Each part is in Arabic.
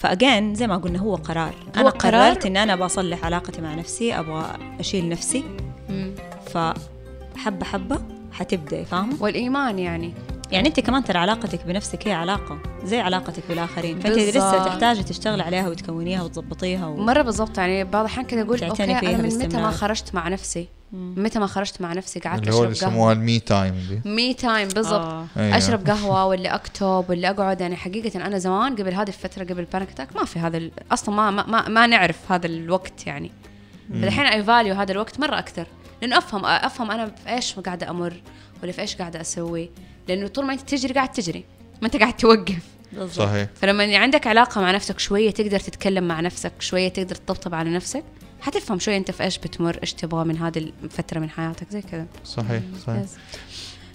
ف again زي ما قلنا هو قرار هو أنا قرار؟ قررت إن أنا بصلح علاقتي مع نفسي أبغى أشيل نفسي مم. فحبه حبة حتبدأي فاهمة والإيمان يعني يعني أنت كمان ترى علاقتك بنفسك هي علاقة زي علاقتك بالآخرين فأنت. لسه تحتاجي تشتغلي عليها وتكونيها وتظبطيها و... مرة بالضبط يعني بعض الأحيان كذا أقول okay أنا من متى ما. خرجت مع نفسي متى ما خرجت مع نفسي قعدت اللي هو اللي اشرب قهوة. يسموها ال me time دي. me time بالضبط. آه. أيوة. أشرب قهوة ولا أكتب ولا أقعد. يعني حقيقة أنا زمان قبل هذه الفترة قبل ال panic attack ما في هذا ال- أصلا ما ما, ما, ما نعرف هذا الوقت يعني. الحين I value هذا الوقت مرة أكثر. لأنه أفهم أفهم أنا في إيش قاعدة أمر ولا في إيش قاعدة أسوي. لأنه طول ما أنت تجري قاعد تجري. ما أنت قاعد توقف. بالضبط. صحيح. فلما عندك علاقة مع نفسك شوية تقدر تتكلم مع نفسك شوية تقدر تطبطب على نفسك. حتفهم شوية انت في إيش بتمر إيش تبغى من هذه الفترة من حياتك زي كذا صحيح صحيح.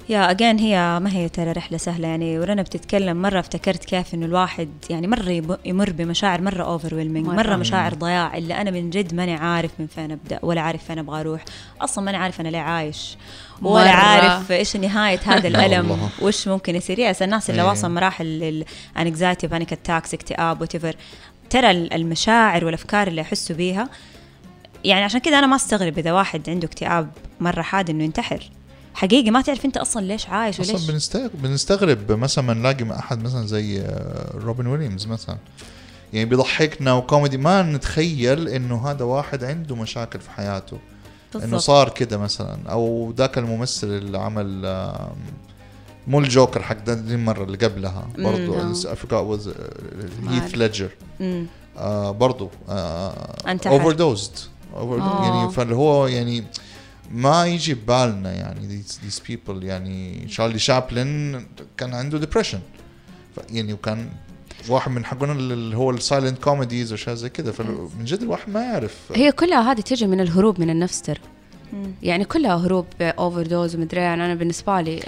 yeah again هي ما هي ترى رحلة سهلة يعني ورنا بتتكلم مرة افتكرت كيف إنه الواحد يعني مرة يب- يمر بمشاعر مرة over مرة. مرة مشاعر ضياع اللي أنا من جد ماني عارف من فين أبدأ ولا عارف فين أبغى أروح أصلا ماني عارف أنا ليه عايش ولا مرة. عارف إيش نهاية هذا الألم. وش ممكن يصير yes الناس اللي إيه. واصل مراحل ال anxiety panic attacks اكتئاب whatever ترى ال- المشاعر والأفكار اللي يحسوا بيها يعني عشان كذا أنا ما أستغرب إذا واحد عنده اكتئاب مرة حاد إنه ينتحر حقيقي ما تعرف أنت أصلا ليش عايش وليش أصلا بنستغرب بنستغرب مثلا نلاقي مع أحد مثلا زي آه، روبن ويليامز مثلا يعني بيضحكنا وكوميدي ما نتخيل إنه هذا واحد عنده مشاكل في حياته إنه بالضبط. صار كده مثلا أو ذاك الممثل اللي عمل مو الجوكر حق دي المرة اللي قبلها. برضه ما هيث. ليدجر انتحر. overdosed. يعني فاللي هو يعني ما يجي ببالنا يعني these, these people يعني شارلي شابلن كان عنده depression يعني وكان واحد من حقنا اللي هو ال silent comedies واشياء زي كده فمن جد الواحد ما يعرف. هي كلها هذه تجي من الهروب من النفس ترى. يعني كلها هروب overdose ومدري يعني أنا بالنسبة لي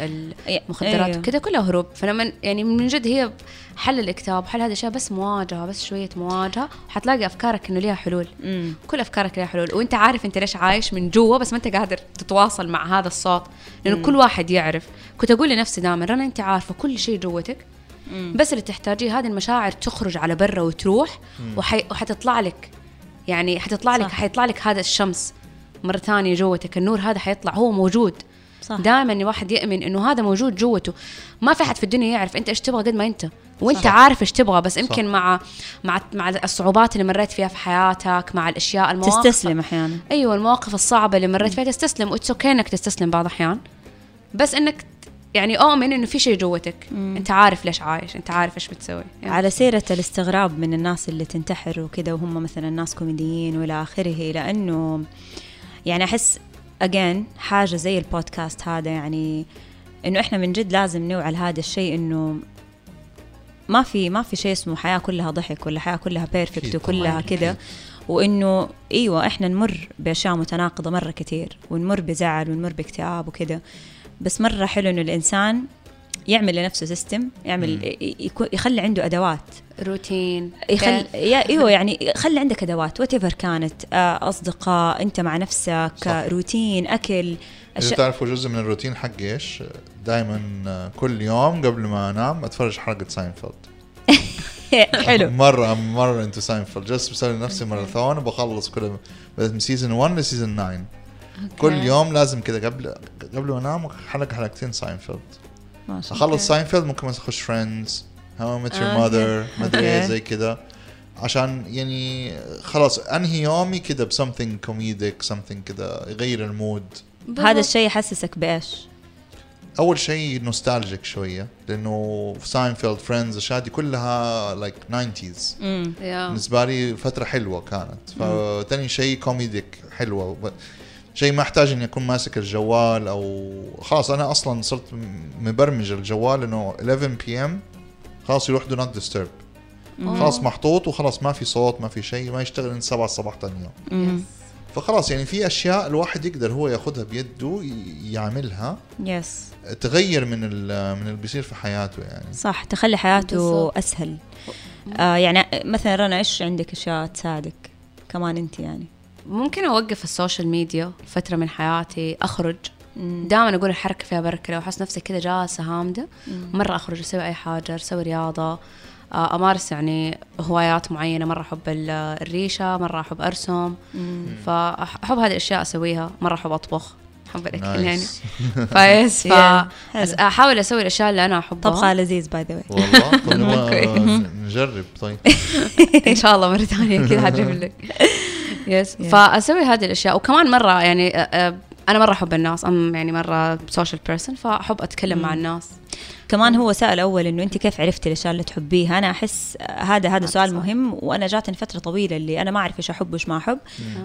المخدرات أيوه. وكذا كلها هروب. فلما يعني من جد هي حل الإكتئاب حل هذه الاشياء بس مواجهة بس شوية مواجهة. وحتلاقي أفكارك إنه ليها حلول. مم. كل أفكارك لها حلول. وأنت عارف أنت ليش عايش من جوا بس ما أنت قادر تتواصل مع هذا الصوت. لأنه كل واحد يعرف. كنت أقول لنفسي دائما رنا أنت عارفة كل شيء جوتك مم. بس اللي تحتاجيه هذه المشاعر تخرج على برا وتروح وحي... وحتطلع لك يعني حتطلع لك. حيطلع لك هذا الشمس. مرة ثانية جوتك النور هذا حيطلع هو موجود. صح. دائما الواحد يؤمن إنه هذا موجود جوته. ما في أحد في الدنيا يعرف أنت إيش تبغى قد ما أنت. وأنت صح. عارف إيش تبغى بس يمكن مع مع مع الصعوبات اللي مريت فيها في حياتك مع الأشياء المواقف. تستسلم أحيانا. أيوه المواقف الصعبة اللي مريت فيها تستسلم. و it's okay إنك تستسلم بعض الأحيان. بس إنك يعني اؤمن إنه في شيء جوتك. أنت عارف ليش عايش أنت عارف إيش بتسوي. يعني على سيرة الاستغراب من الناس اللي تنتحر وكذا وهم مثلا ناس كوميديين وإلى آخره لأنه يعني أحس again حاجة زي البودكاست هذا يعني إنه إحنا من جد لازم نوعى لهذا الشيء إنه ما في ما في شيء اسمه حياة كلها ضحك ولا حياة كلها perfect وكلها. كذا. وإنه إيوه إحنا نمر بأشياء متناقضة مرة كثير ونمر بزعل ونمر باكتئاب وكذا. بس مرة حلو إنه الإنسان يعمل لنفسه system يعمل يخلي عنده أدوات روتين. يخل كيف؟ يا إيوه يعني خلي عندك أدوات وات كانت آه، أصدقاء أنت مع نفسك صح. آه، روتين أكل إذا أشياء. تعرفوا جزء من الروتين حقي إيش؟ دائما كل يوم قبل ما أنام أتفرج حلقة ساينفيلد حلو. مرة مرة انتو ساينفيلد جالس بسوي لنفسي ماراثون وبخلص كل بدأت من season 1 ل season 9 كل يوم لازم كذا قبل قبل ما أنام حلقة حلقتين ساينفيلد ما شاء الله. اخلص ساينفيلد ممكن أخش فريندز How I Met Your آه، Mother مدري إيه. زي كذا. عشان يعني خلاص أنهي يومي كذا ب something comedic something كذا يغير ال mood. هذا الشيء يحسسك بإيش؟ أول شيء nostalgic شوية لأنه ساينفيلد فريندز الأشياء دي كلها like like 90s امم yeah. بالنسبة لي فترة حلوة كانت. فتاني شيء comedic حلوة. شيء ما أحتاج إني أكون ماسك الجوال أو خلاص أنا أصلا صرت مبرمج الجوال إنه 11 PM خلاص يروح do not disturb خلاص محطوط وخلاص ما في صوت ما في شيء ما يشتغل من 7 الصباح ثاني يوم. فخلاص يعني في أشياء الواحد يقدر هو ياخذها بيده يعملها. yes تغير من ال- من اللي بيصير في حياته يعني. صح تخلي حياته بالضبط. أسهل. آه يعني مثلا رنا إيش عندك أشياء تساعدك كمان أنت يعني؟ ممكن أوقف ال social media فترة من حياتي أخرج. دائما أقول الحركة فيها بركة. لو أحس نفسي كذا جالسة هامدة مرة أخرج أسوي أي حاجة أسوي رياضة آه، أمارس يعني هوايات معينة. مرة أحب ال- الريشة مرة أحب أرسم. فأحب هذه الأشياء أسويها. مرة أحب أطبخ. أحب الأكل يعني. ف yes. فاحاول أسوي الأشياء اللي أنا أحبها. طبخة لذيذ by the way والله؟ نجرب طيب. إن شاء الله مرة ثانية أكيد حجيب لك. yes. فأسوي هذه الأشياء. وكمان مرة يعني آه، آه، أنا مرة أحب الناس أم يعني مرة social person فأحب أتكلم مع الناس. كمان هو سأل أول إنه أنت كيف عرفتي الأشياء اللي تحبيها؟ أنا أحس هذا هذا سؤال صح. مهم وأنا جاتني فترة طويلة اللي أنا ما أعرف إيش أحب وإيش ما أحب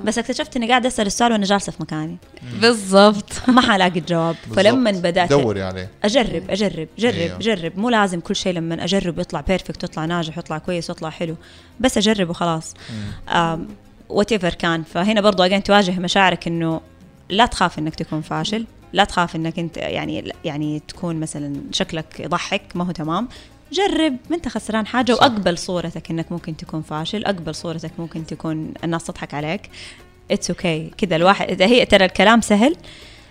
بس اكتشفت إني قاعدة أسأل السؤال وأنا جالسة في مكاني. بالضبط. ما حلاقي الجواب. فلما. بدأت دوري عليه أجرب أجرب جرب أيوه. جرب مو لازم كل شيء لما أجرب يطلع perfect يطلع ناجح يطلع كويس يطلع حلو بس أجرب وخلاص. whatever كان. فهنا برضو again تواجه مشاعرك إنه لا تخاف إنك تكون فاشل لا تخاف إنك أنت يعني يعني تكون مثلا شكلك يضحك ما هو تمام جرب ما أنت خسران حاجة صح. وأقبل صورتك إنك ممكن تكون فاشل أقبل صورتك ممكن تكون الناس تضحك عليك it's okay okay. كذا الواحد اذا هي ترى الكلام سهل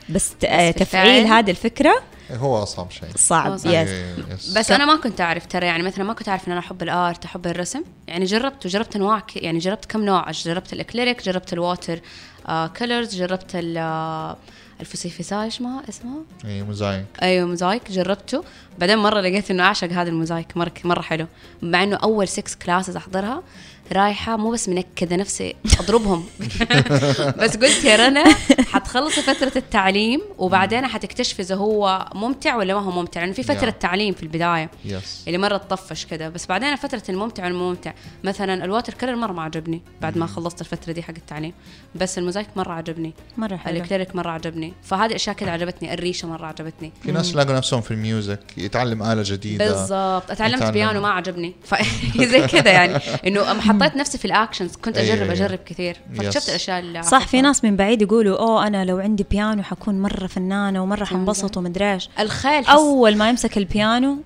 بس, تفعيل؟ هذه الفكرة هو أصعب شيء. صعب هو صح. yes إيه، yes. بس أنا ما كنت أعرف ترى يعني مثلا ما كنت أعرف إن أنا أحب ال art أحب الرسم. يعني جربت وجربت أنواع ك- يعني جربت كم نوع. جربت الأكليريك جربت ال water آه colors جربت ال- آه، الفسيفساء إيش ما اسمها؟ اي موزايك. أيوه موزايك جربته. بعدين مرة لقيت إنه أعشق هذا الموزايك مرة مرة حلو. مع إنه أول 6 classes أحضرها. رايحة مو بس منكدة نفسي أضربهم. بس قلت يا رنا حتخلصي فترة التعليم وبعدين حتكتشفي إذا هو ممتع ولا ما هو ممتع. لأنه في فترة Yeah. تعليم في البداية yes اللي مرة تطفش كذا بس بعدين فترة الممتع والممتع. مثلا ال water color مرة ما عجبني بعد ما خلصت الفترة دي حق التعليم. بس الموزايك مرة عجبني. مرة حلو. الكليريك مرة عجبني. فهذه أشياء كذا عجبتني. الريشة مرة عجبتني. في ناس يلاقوا نفسهم في ال music يتعلم آلة جديدة. بالضبط. أتعلمت يتعلم. بيانو ما عجبني. زي كذا يعني. إنه حطيت نفسي في ال actions كنت أيوة، أجرب أيوة. أجرب كثير فاكتشفت. الاشياء اللي صح في. ناس من بعيد يقولوا أوه أنا لو عندي بيانو حكون مرة فنانة ومرة. حنبسط ومدري إيش الخيل. أول ما يمسك البيانو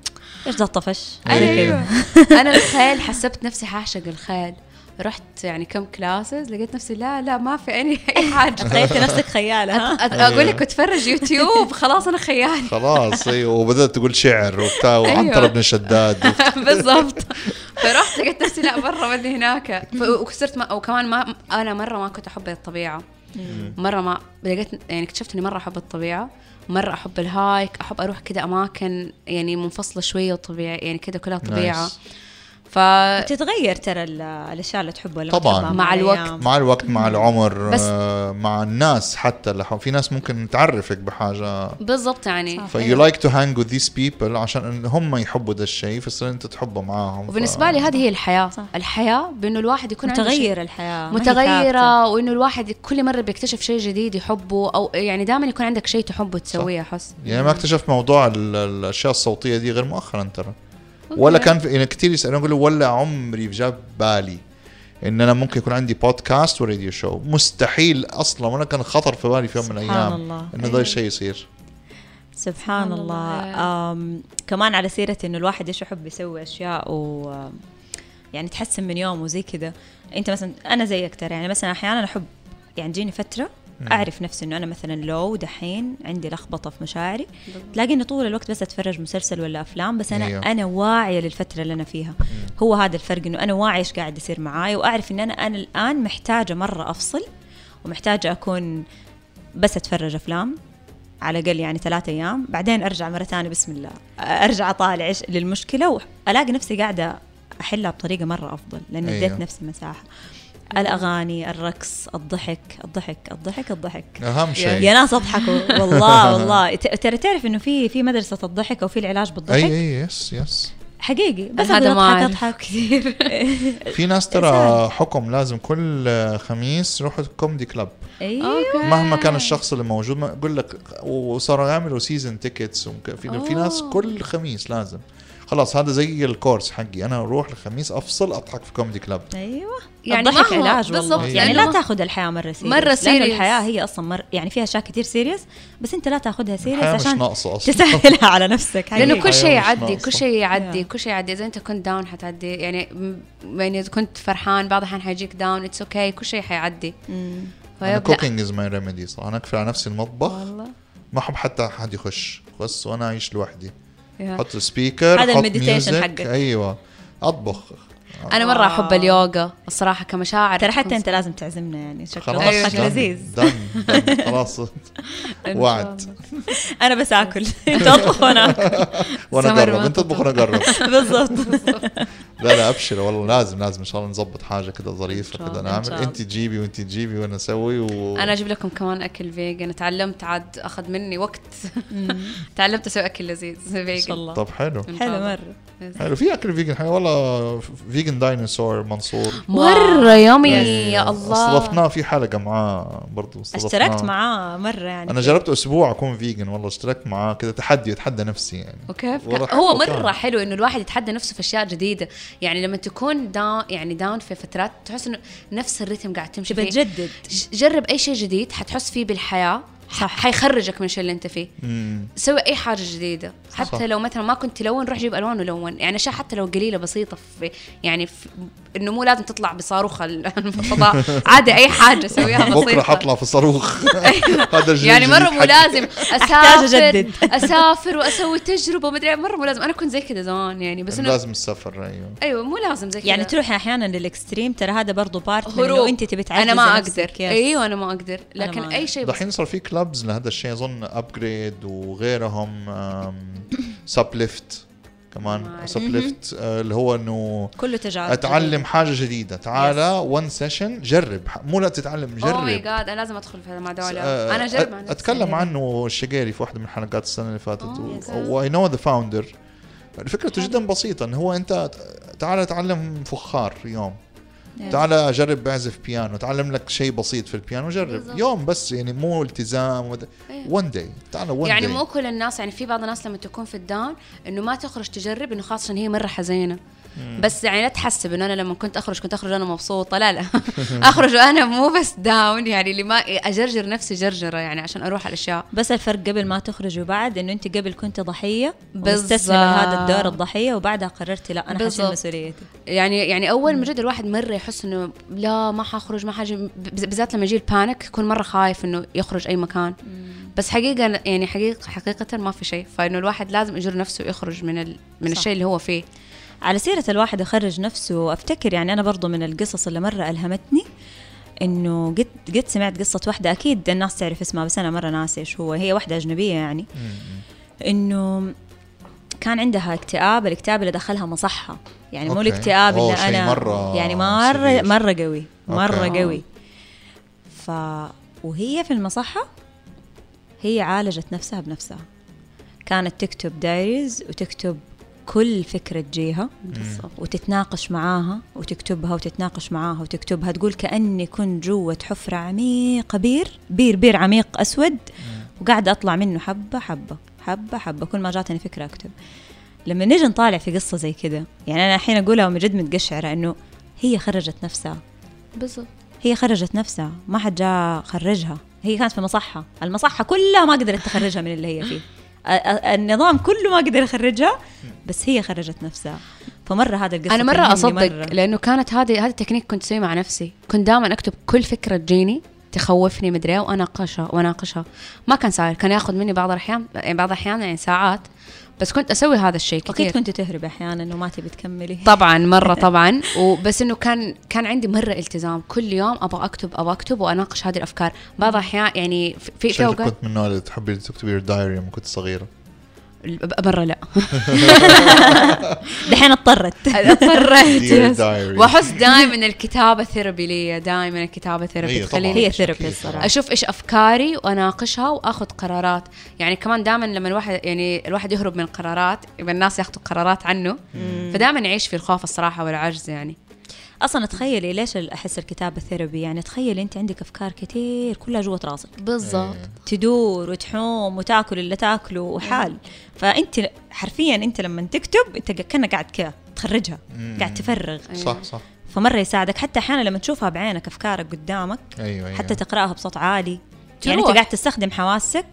إيش ذا الطفش أيوه أنا الخيل حسبت نفسي حاعشق الخيل رحت يعني كم classes لقيت نفسي لا لا ما في أي أي حاجة تخيلت نفسك خياله ها أقول لك اتفرج يوتيوب خلاص أنا خيال خلاص أيوه وبدأت تقول شعر وبتاع وعنتر أيوة. بن شداد بالضبط فرحت لقيت نفسي لا برا بدي هناك. وكسرت ما وكمان ما أنا مرة ما كنت أحب الطبيعة. مرة ما لقيت يعني اكتشفت إني مرة أحب الطبيعة. مرة أحب ال hike أحب أروح كذا أماكن يعني منفصلة شوية وطبيعه يعني كذا كلها طبيعة. nice. ف تتغير ترى ال- الأشياء اللي تحبها ما طبعاً. مع الوقت. مع الوقت مع العمر بس- آه، مع الناس حتى اللي في ناس ممكن تعرفك بحاجة. بالضبط يعني. فيو like to hang with these people عشان هم يحبوا ده الشيء فتصير أنت تحبه معاهم. وبالنسبة لي هذه هي الحياة. صح. الحياة بأنه الواحد يكون عنده شيء- متغير الحياة. متغيرة وإنه الواحد كل مرة بيكتشف شيء جديد يحبه أو يعني دائما يكون عندك شيء تحبه تسويه أحس. يعني ما اكتشفت موضوع ال- الأشياء الصوتية دي غير مؤخرا ترى. ولا كان في يعني كثير يسألون يقولوا ولا عمري جاب بالي إن أنا ممكن يكون عندي بودكاست وراديو شو مستحيل أصلا ولا كان خطر في بالي في يوم من سبحان الأيام الله. انه ذا الشيء يصير. سبحان الله. أم كمان على سيرة إنه الواحد إيش يحب يسوي أشياء و يعني تحسن من يومه وزي كذا. أنت مثلا أنا زيك ترى يعني مثلا أحيانا أحب يعني تجيني أعرف نفسي إنه أنا مثلا لو دحين عندي لخبطة في مشاعري تلاقيني طول الوقت بس أتفرج مسلسل ولا أفلام بس أنا أيوه. أنا واعية للفترة اللي أنا فيها. هو هذا الفرق إنه أنا واعية إيش قاعد يصير معاي وأعرف إن أنا أنا الآن محتاجة مرة أفصل ومحتاجة أكون بس أتفرج أفلام على الأقل يعني ثلاثة أيام بعدين أرجع مرة ثانية بسم الله أرجع أطالع إيش للمشكلة وألاقي نفسي قاعدة أحلها بطريقة مرة أفضل لأن أيوه. اديت نفسي مساحة. الأغاني الرقص الضحك الضحك الضحك الضحك. أهم شيء. يا ناس أضحكوا. والله والله. ت- ترى تعرف إنه في في مدرسة الضحك أو في العلاج بالضحك؟ أي أي yes yes. حقيقي. بس هذا ما اضحك أضحك كثير. في ناس ترى حكم لازم كل خميس يروحوا comedy club أيوه. مهما كان الشخص اللي موجود ما أقول لك وصاروا يعملوا season tickets في في ناس. كل خميس لازم. خلاص هذا زي ال course حقي. أنا أروح الخميس أفصل أضحك في comedy club أيوه. يعني الضحك ما هو- علاج بالضبط، والله يعني لا ما- تاخذ الحياة مرة serious مرة لأنه serious. الحياة هي أصلا مر يعني فيها أشياء كثير serious بس أنت لا تاخذها serious عشان ناقصة أصلا. تسهلها على نفسك. لأنه حقيقي. كل شيء يعدي. كل شيء يعدي. كل شيء يعدي. إذا أنت كنت down حتعدي. يعني يعني إذا كنت فرحان بعض الأحيان حيجيك down it's okay كل شيء حيعدي. مم. أنا كوكينج is my remedy صح؟ أنا اقفل على نفسي المطبخ والله. ما أحب حتى حد يخش بس وأنا أعيش لوحدي. Yeah. حط speaker هذا ال meditation حقك. أيوه. أطبخ. أنا مرة أحب اليوغا الصراحة كمشاعر. ترى حتى أنت لازم تعزمنا يعني شكله خلاص أيوة، طبخك دن- لذيذ. خلاص. وعد. أنا بس آكل. انت اطبخ وأنا آكل. وأنا ما انت تطبخ. وأنا اقرب بالضبط. لا لا أبشر والله لازم لازم إن شاء الله نظبط حاجة كده ظريفة كده نعمل. انت تجيبي وانت تجيبي وأنا أسوي و... أنا أجيب لكم كمان أكل فيجن تعلمت عاد أخذ مني وقت. تعلمت أسوي أكل لذيذ إن شاء vegan الله. طب حلو. حلو. مرة. حلو. في أكل vegan حلو والله vegan dinosaur منصور. مرة yummy يعني يا الله. استضفناه. في حلقة معاه استضفناه. اشتركت معاه مرة يعني. أنا جربت أسبوع أكون vegan والله اشتركت معاه كده تحدي أتحدى نفسي يعني. وكيف؟ هو حلو مرة كان. حلو إنه الواحد يتحدى نفسه في أشياء جديدة. يعني لما تكون down يعني down في فترات تحس إنه نفس ال rhythm قاعد تمشي تبى فيه. تجدد. ج- جرب أي شيء جديد حتحس فيه بالحياة. حيخرجك من الشيء اللي انت فيه. مم. سوي أي حاجة جديدة. حتى صح. لو مثلا ما كنت تلون روح جيب ألوان ولون. يعني اشياء حتى لو قليلة بسيطة في يعني في إنه مو لازم تطلع بصاروخ ال- الفضاء. عادي أي حاجة سويها بسيطة. بكره حطلع في صاروخ. هذا الجيل يعني مرة مو. لازم اسافر. أسافر وأسوي تجربة. مدري مرة مو لازم. أنا كنت زي كذا زمان يعني بس إنه لازم السفر أيوه. أيوه مو لازم زي كذا يعني تروحي أحيانا لل extreme ترى هذا برضو part من انه أنت تبي تعززي أنا ما. أقدر. yes. أيوه أنا ما أقدر. لكن ما أي. شيء بس دحين صار في كلابز لهذا الشيء اظن ابجريد وغيرهم سبليفت كمان ما سبليفت اللي هو إنه كله تجارب أتعلم حاجة جديدة. تعالى ون سيشن جرب. مو لا تتعلم اوه ماي جرب جاد أنا لازم أدخل في مع دولة آه، أنا جرب أت-. أتكلم عنه الشقيري في واحدة من الحلقات السنة اللي فاتت. Oh, واي نو ذا فاوندر فكرته جدا بسيطه انه هو أنت تعال أتعلم فخار يوم Yes. تعال أجرب بعزف بيانو تعلم لك شيء بسيط في البيانو جرب بالضبط. يوم بس يعني مو التزام إيه. one day تعال one يعني day مو كل الناس يعني في بعض الناس لما تكون في ال down إنه ما تخرج تجرب إنه خاصه هي مرة حزينة بس يعني لا تحسب إنه أنا لما كنت أخرج كنت أخرج وأنا مبسوطة. لا لا. أخرج وأنا مو بس down يعني اللي ما أجرجر نفسي جرجرة يعني عشان أروح على الأشياء. بس الفرق قبل ما تخرجي وبعد إنه أنت قبل كنت ضحية. مستسلمه لهذا الدور الضحية وبعدها قررتي لا أنا حشيل. مسؤوليتي. يعني يعني أول من جد الواحد مره يحس إنه لا ما حخرج ما حاجي بالذات لما يجي البانيك يكون مرة خايف إنه يخرج أي مكان. بس حقيقة يعني حقيقة حقيقة ما في شيء. فإنه الواحد لازم يجر نفسه يخرج من ال... من صح. الشيء اللي هو فيه. على سيرة الواحد يخرج نفسه أفتكر يعني أنا برضو من القصص اللي مرة ألهمتني إنه قد قد سمعت قصة واحدة. أكيد الناس تعرف اسمها بس أنا مرة ناسي إيش هو. هي واحدة أجنبية يعني. إنه كان عندها اكتئاب الاكتئاب اللي دخلها مصحة. يعني مو. الاكتئاب اللي أنا مرة يعني مرة severe. مرة قوي مرة okay. قوي. ف وهي في المصحة هي عالجت نفسها بنفسها. كانت تكتب diaries وتكتب كل فكرة تجيها وتتناقش معاها وتكتبها وتتناقش معاها وتكتبها تقول كأني كنت جوة حفرة عميقة بير بير بير عميق أسود. وقاعدة أطلع منه حبة حبة حبة حبة. كل ما جاتني فكرة أكتب. لما نيجي نطالع في قصة زي كذا يعني أنا الحين أقولها ومن جد متقشعرة إنه هي خرجت نفسها. بالضبط. هي خرجت نفسها ما حد جاء خرجها. هي كانت في مصحة. المصحة كلها ما قدرت تخرجها من اللي هي فيه. النظام كله ما قدر يخرجها بس هي خرجت نفسها. فمرة هذا القصة أنا مرة أصدق مرة. لأنه كانت هذه هذه التكنيك كنت أسويه مع نفسي. كنت دائما أكتب كل فكرة تجيني تخوفني مدري إيه وأناقشها وأناقشها. ما كان سهل كان ياخذ مني بعض الاحيان يعني بعض الأحيان يعني ساعات. بس كنت أسوي هذا الشيء أكيد كثير. كنت تهربي أحيانا وما تبي تكملي. طبعا مرة طبعا. وبس إنه كان كان عندي مرة التزام. كل يوم أبغى أكتب أبغى أكتب وأناقش هذه الأفكار. بعض الأحيان يعني في في, اوقات كنت من النوع اللي تحبي تكتبي دايري لما كنت صغيرة؟ مره لا دحين اضطرت diary. وأحس دائما الكتابة therapy لي دائما الكتابة therapy. تخليني هي therapy طبعاً. الصراحة. أشوف إيش أفكاري وأناقشها وأخذ قرارات يعني كمان دائما لما الواحد يعني الواحد يهرب من القرارات يبقى الناس ياخذوا قرارات عنه فدائما يعيش في الخوف الصراحة والعجز يعني أصلا تخيلي ليش أحس الكتابة therapy يعني تخيلي أنت عندك أفكار كثير كلها جوة راسك. بالضبط. تدور وتحوم وتاكل اللي تاكله وحال. فأنت حرفيا أنت لما تكتب أنت كأنك قاعد كذا تخرجها مم. قاعد تفرغ. صح صح. فمرة يساعدك. حتى أحيانا لما تشوفها بعينك أفكارك قدامك أيوه أيوه. حتى تقرأها بصوت عالي. يعني. أنت قاعد تستخدم حواسك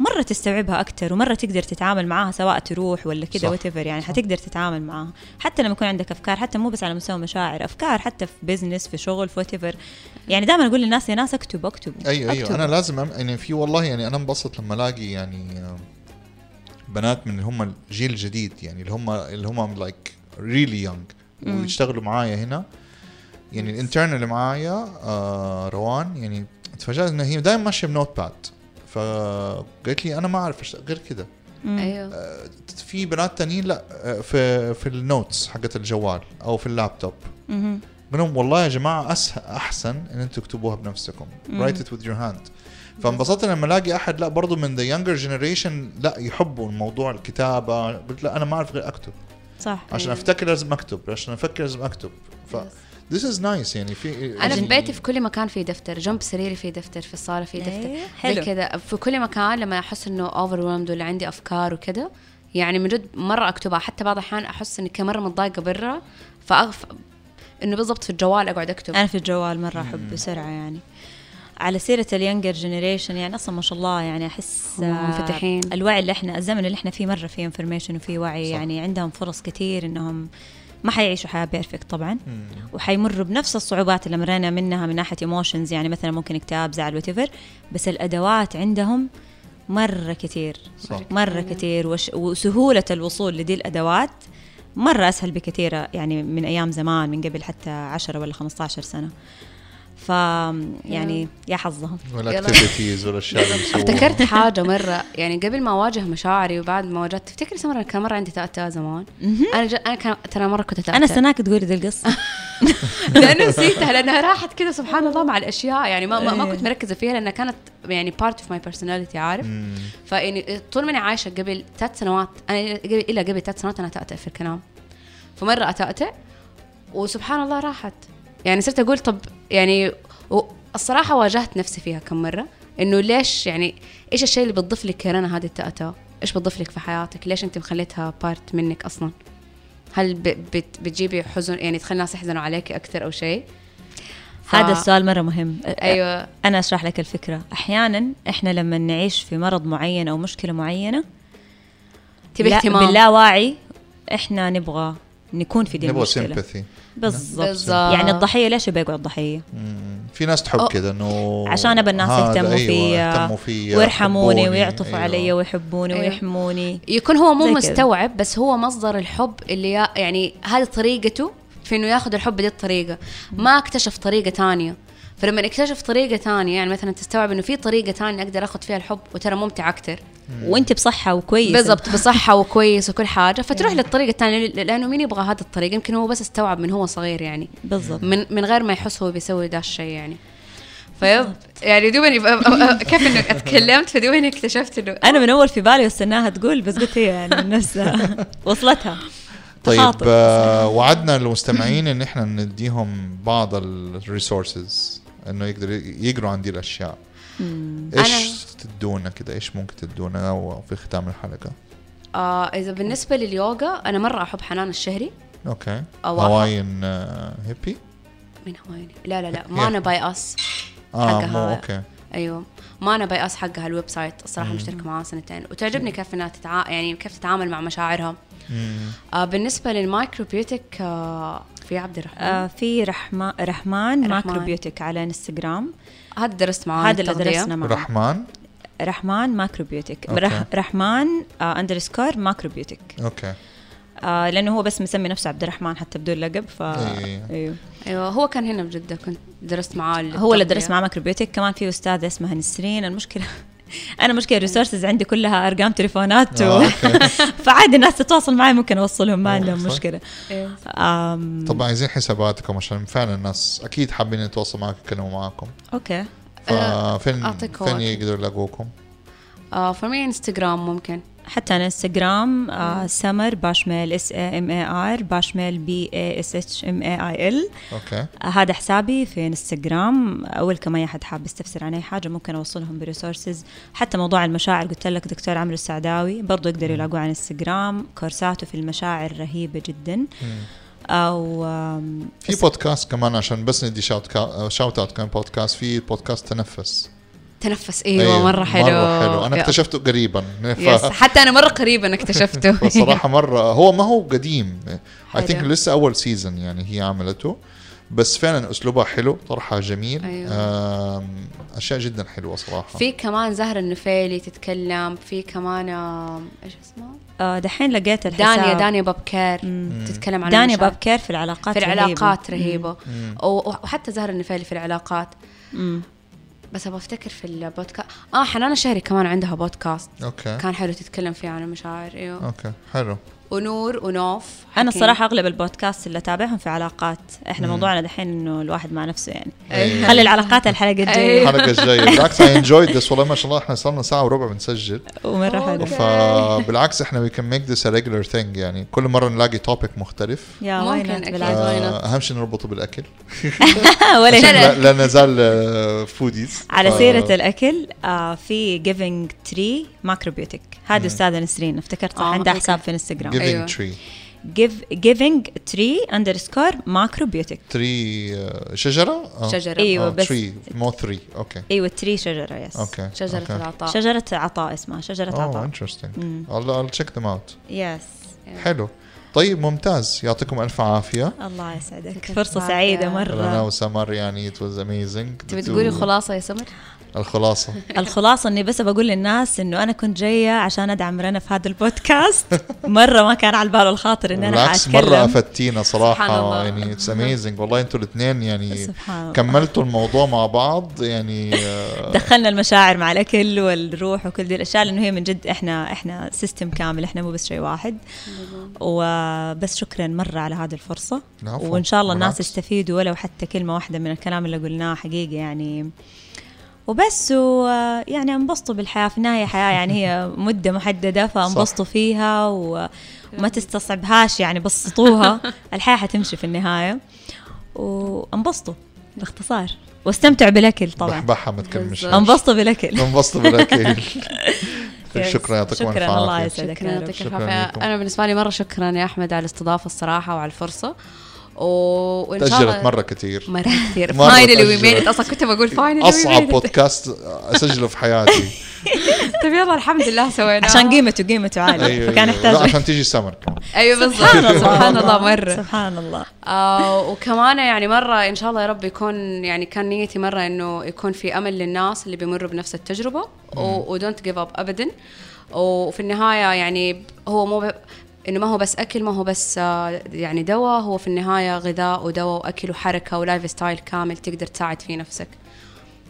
مرة تستوعبها أكثر ومرة تقدر تتعامل معاها سواء تروح ولا كذا صح. وات يعني حتقدر تتعامل معاها. حتى لما يكون عندك أفكار حتى مو بس على مستوى مشاعر أفكار حتى في business في شغل في وات يعني دائما أقول للناس يا ناس اكتبوا اكتبوا أيوه أيوه. أنا لازم أم... يعني في والله يعني أنا انبسط لما ألاقي يعني آه، بنات من اللي هم الجيل الجديد يعني اللي هم اللي هم like really young ويشتغلوا معايا هنا. يعني ال intern اللي معايا آه روان يعني تفاجأت ان هي دائما ماشية ب notepad فقالت لي أنا ما أعرف غير كده. أيوه. في بنات تانيين لا آه، في في ال notes حقت الجوال أو في اللابتوب. لهم والله يا جماعة اسهل أحسن إن أنتم تكتبوها بنفسكم. write it with your hand فانبسطت لما الاقي أحد لا برضه من the younger generation لا يحبوا الموضوع الكتابة. قلت لا أنا ما أعرف غير أكتب. صح. عشان أيوة. أفتكر لازم أكتب. عشان أفكر لازم أكتب. ف this is nice يعني في أنا في بيتي في كل مكان في دفتر جنب سريري في دفتر في الصالة في دفتر. إيه، حلو. كذا في كل مكان لما أحس إنه over ولا عندي أفكار وكذا يعني من جد مرة أكتبها. حتى بعض الأحيان أحس إني كمره متضايقة برا فأغف إنه بالضبط في الجوال أقعد أكتب. أنا في الجوال مرة أحب بسرعة يعني. على سيرة ال younger generation يعني أصلا ما شاء الله يعني أحس هم آه، منفتحين. الوعي اللي إحنا الزمن اللي إحنا فيه مرة فيه information وفيه وعي صح. يعني عندهم فرص كثير إنهم ما حيعيشوا حياة perfect طبعا. مم. وحيمروا بنفس الصعوبات اللي مرينا منها من ناحية emotions يعني مثلا ممكن اكتئاب زعل whatever بس الأدوات عندهم مرة كثير صح. مرة كثير وش وسهولة الوصول لدي الأدوات مرة أسهل بكثير يعني من أيام زمان من قبل حتى 10 ولا 15 سنة. ف يعني يا حظهم وال activities والاشياء اللي. افتكرت حاجة مرة يعني قبل ما أواجه مشاعري وبعد ما واجهت تفتكري سمرة كان مرة عندي تأتأة زمان. أنا ج... أنا كان ترى مرة كنت تأتأة أنا استناك تقولي دي القصة. لأنه نسيتها لأنها راحت كذا سبحان الله مع الأشياء. يعني ما ما, ما إيه. كنت مركزة فيها لأنها كانت يعني part of my personality عارف. فإني طول ما أنا عايشة قبل ثلاث سنوات أنا قبل إلى قبل ثلاث سنوات أنا اتأتأ في الكلام. فمرة أتأتأ وسبحان الله راحت. يعني صرت أقول طب يعني الصراحه واجهت نفسي فيها كم مرة إنه ليش يعني إيش الشيء اللي بتضيف لك رنا هذه التأتأة إيش بتضيف لك في حياتك؟ ليش أنت مخليتها part منك أصلا؟ هل بت بتجيبي حزن يعني تخلي الناس يحزنوا عليك أكثر أو شيء؟ ف- هذا السؤال مرة مهم. أيوه. أنا أشرح لك الفكرة. أحيانا إحنا لما نعيش في مرض معين أو مشكلة معينة تبي لا- اهتمام. باللاواعي إحنا نبغى نكون في دي نبغى sympathy بالضبط. يعني الضحية ليش يقعد ضحية في ناس تحب كده إنه عشان ابى الناس يهتموا أيوة، فيا ويرحموني يحبوني، ويعطفوا أيوة. علي ويحبوني أيوة. ويحموني يكون هو مو كذا. مستوعب بس هو مصدر الحب اللي يا- يعني هذه طريقته في إنه ياخذ الحب بدي الطريقة ما اكتشف طريقة تانية فلما اكتشف طريقة تانية يعني مثلا تستوعب إنه في طريقة تانية أقدر اخذ فيها الحب وترى ممتع أكثر وأنت بصحة وكويس. بالضبط بصحة وكويس وكل حاجة. فتروح للطريقة الثانية لأنه مين يبغى هذا الطريق يمكن هو بس استوعب من هو صغير يعني. بالضبط. من من غير ما يحس هو بيسوي ذا الشيء يعني. فيب يعني دوبني كيف إنه اتكلمت؟ فدوبني اكتشفت إنه أنا من أول في بالي واستناها تقول بس قلت هي يعني من نفسها وصلتها. طيب. آه وعدنا المستمعين إن إحنا نديهم بعض ال resources إنه يقدروا يقروا عن دي الاشياء إيش تدونا كده؟ إيش ممكن تدونا في ختام الحلقة؟ آه إذا بالنسبة لليوغا أنا مرة أحب حنان الشهري. okay. أو هواين آه هيبي؟ من هوايني لا لا لا مانا باي اس آه حقها. مو أوكي. أيوه. مانا باي اس حقها الويب سايت الصراحه مشتركة معاها سنتين وتعجبني كيف إنها تتع... يعني كيف تتعامل مع مشاعرها. آه بالنسبة للمايكرو بيوتك آه في عبد الرحمن؟ آه في رحمن رحمن رحمن. ماكروبيوتيك على إنستغرام. هذا درست معاه هذا اللي. درسنا معه رحمن؟ رحمن ماكروبيوتيك أوكي. رح رحمن آه underscore macrobiotic okay. آه لأنه هو بس مسمي نفسه عبد الرحمن حتى بدون لقب ف أيوة. إيوه أيوه هو كان هنا بجده كنت درست معاه هو اللي. درس معاه macrobiotic كمان في أستاذة اسمها نسرين المشكلة أنا مشكلة ال resources عندي كلها أرقام تليفونات آه، و... okay. فعادي الناس تتواصل معي ممكن أوصلهم ما آه، عندهم. مشكلة إيه. آم... طبعا عايزين حساباتكم عشان فعلا الناس أكيد حابين يتواصلوا معكم يتكلموا معكم okay ففين فين هواك. يقدروا يلاقوكم؟ آه فمي انستغرام ممكن حتى على انستغرام آه سمر باشميل S A M A R باشميل B A S H M A I L. okay. هذا حسابي في انستغرام. أول كما أي أحد حاب يستفسر عن أي حاجة ممكن أوصلهم ب resources حتى موضوع المشاعر قلت لك دكتور عمرو السعداوي برضو يقدروا يلاقوه على انستغرام. كورساته في المشاعر رهيبة جدا. مم. أو في بودكاست كمان عشان بس ندي shout كا... shout out كان بودكاست في بودكاست تنفس. تنفس إيوه, مرة حلو مرة حلو أنا اكتشفته قريبا yes ف... حتى أنا مرة قريبا اكتشفته فصراحه مرة هو ما هو قديم I think. لسه أول season يعني هي عملته بس فعلا اسلوبها حلو طرحها جميل أيوة. أشياء جدا حلوة صراحة في كمان زهرة النفيلي تتكلم في كمان إيش اسمها؟ آه دحين لقيت الحساب دانيا دانيا بابكير. تتكلم عن دانيا. بابكير في العلاقات في رهيبة. العلاقات رهيبة مم. و- وحتى زهرة النفيلي في العلاقات مم. بس أبغى أفتكر في البودكاست آه حنان الشهري كمان عندها بودكاست. okay. كان حلو تتكلم فيه عن المشاعر إيوه. okay حلو. ونور ونوف أنا حكيم. الصراحة أغلب البودكاست اللي أتابعهم في علاقات. إحنا مم. موضوعنا دحين إنه الواحد مع نفسه يعني. أيوة. خلي العلاقات الحلقة الجاية. الحلقة الجاية. بالعكس I enjoyed this والله ما شاء الله إحنا صرنا ساعة وربع بنسجل. ومره حلو. فبالعكس إحنا we can make this a regular thing يعني كل مرة نلاقي topic مختلف. yeah ممكن؟ آه، أهم شيء نربطه بالأكل. ولا لا، نزال foodies على سيرة الأكل آه في giving tree macrobiotic هذه أستاذة نسرين افتكرت صح آه، عندها okay. حساب في انستغرام giving أيوة. tree giving tree underscore macrobiotic tree شجرة؟ شجرة. أيوة. بس- tree مو 3 okay أيوه tree شجرة yes okay شجرة العطاء. شجرة عطاء اسمها شجرة اوه عطاء. interesting مم. I'll I'll check them out. yes حلو. طيب ممتاز. يعطيكم ألف عافية. الله يسعدك. فرصة العافية. سعيدة رنا وسمر يعني it was amazing. تبي تقولي خلاصة يا سمر؟ الخلاصة. الخلاصة إني بس بقول للناس إنه أنا كنت جاية عشان أدعم رنا في هذا البودكاست. مرة ما كان على البال الخاطر ان أنا بالعكس مرة افدتينا سبحان الله. يعني it's amazing والله أنتوا الاثنين يعني سبحان كملتوا الموضوع مع بعض يعني آه، دخلنا المشاعر مع الأكل والروح وكل دي الأشياء لأنه هي من جد إحنا إحنا system كامل إحنا مو بس شيء واحد. وبس شكرا مرة على هذه العفو. وإن شاء الله الناس. يستفيدوا ولو حتى كلمة واحدة من الكلام اللي قلناه حقيقة يعني وبس ويعني انبسطوا بالحياة. في النهاية حياة يعني هي مدة محددة فانبسطوا فيها و- وما تستصعبهاش يعني بسطوها. الحياة حتمشي في النهاية. وانبسطوا باختصار. واستمتعوا بالأكل طبعا. بحبحها ما تكملش. انبسطوا بالأكل. انبسطوا بالأكل. yes. شكرا يعطيكم الف شكرا الله عافيه يسعدك شكرا. يعطيك شكراً العافية لكم. أنا بالنسبة لي مرة شكرا يا أحمد على الاستضافة الصراحة وعلى الفرصة. و... وإن شاء تأجلت الله مرة كثير. مرة كثير. finally we. made أصلا كنت بقول finally أصعب بودكاست أسجله في حياتي. طيب يلا الحمد لله سويناه. عشان قيمته قيمته عالية. أيوة، فكان أيوة. يحتاج عشان تيجي سمر كمان. أيوه بالضبط. سبحان الله. سبحان الله مرة. سبحان الله. آه وكمان يعني مرة إن شاء الله يا رب يكون يعني كان نيتي مرة إنه يكون في أمل للناس اللي بيمروا بنفس التجربة. و don't give up أبدا. وفي النهاية يعني هو مو ب... إنه ما هو بس أكل ما هو بس آه يعني دواء. هو في النهاية غذاء ودواء وأكل وحركة و lifestyle كامل تقدر تساعد فيه نفسك.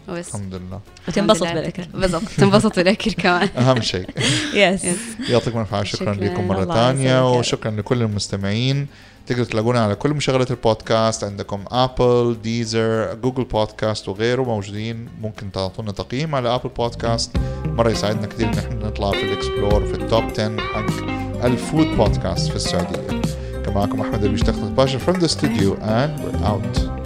وبس. الحمد لله. وتنبسط. بالأكل. بالضبط. تنبسط بالأكل كمان. أهم شيء. yes يعطيكم الف عافية. شكرا. لكم مرة ثانية. وشكرا لكل المستمعين. تقدروا تلاقونا على كل مشغلات البودكاست. عندكم ابل ديزر جوجل بودكاست وغيره موجودين. ممكن تعطونا تقييم على ابل بودكاست مرة يساعدنا كثير إن إحنا نطلع في ال explore في ال top 10 حق ال food podcast في السعوديه كان معكم احمد اللي بيشتغل باشا from the studio and we're out.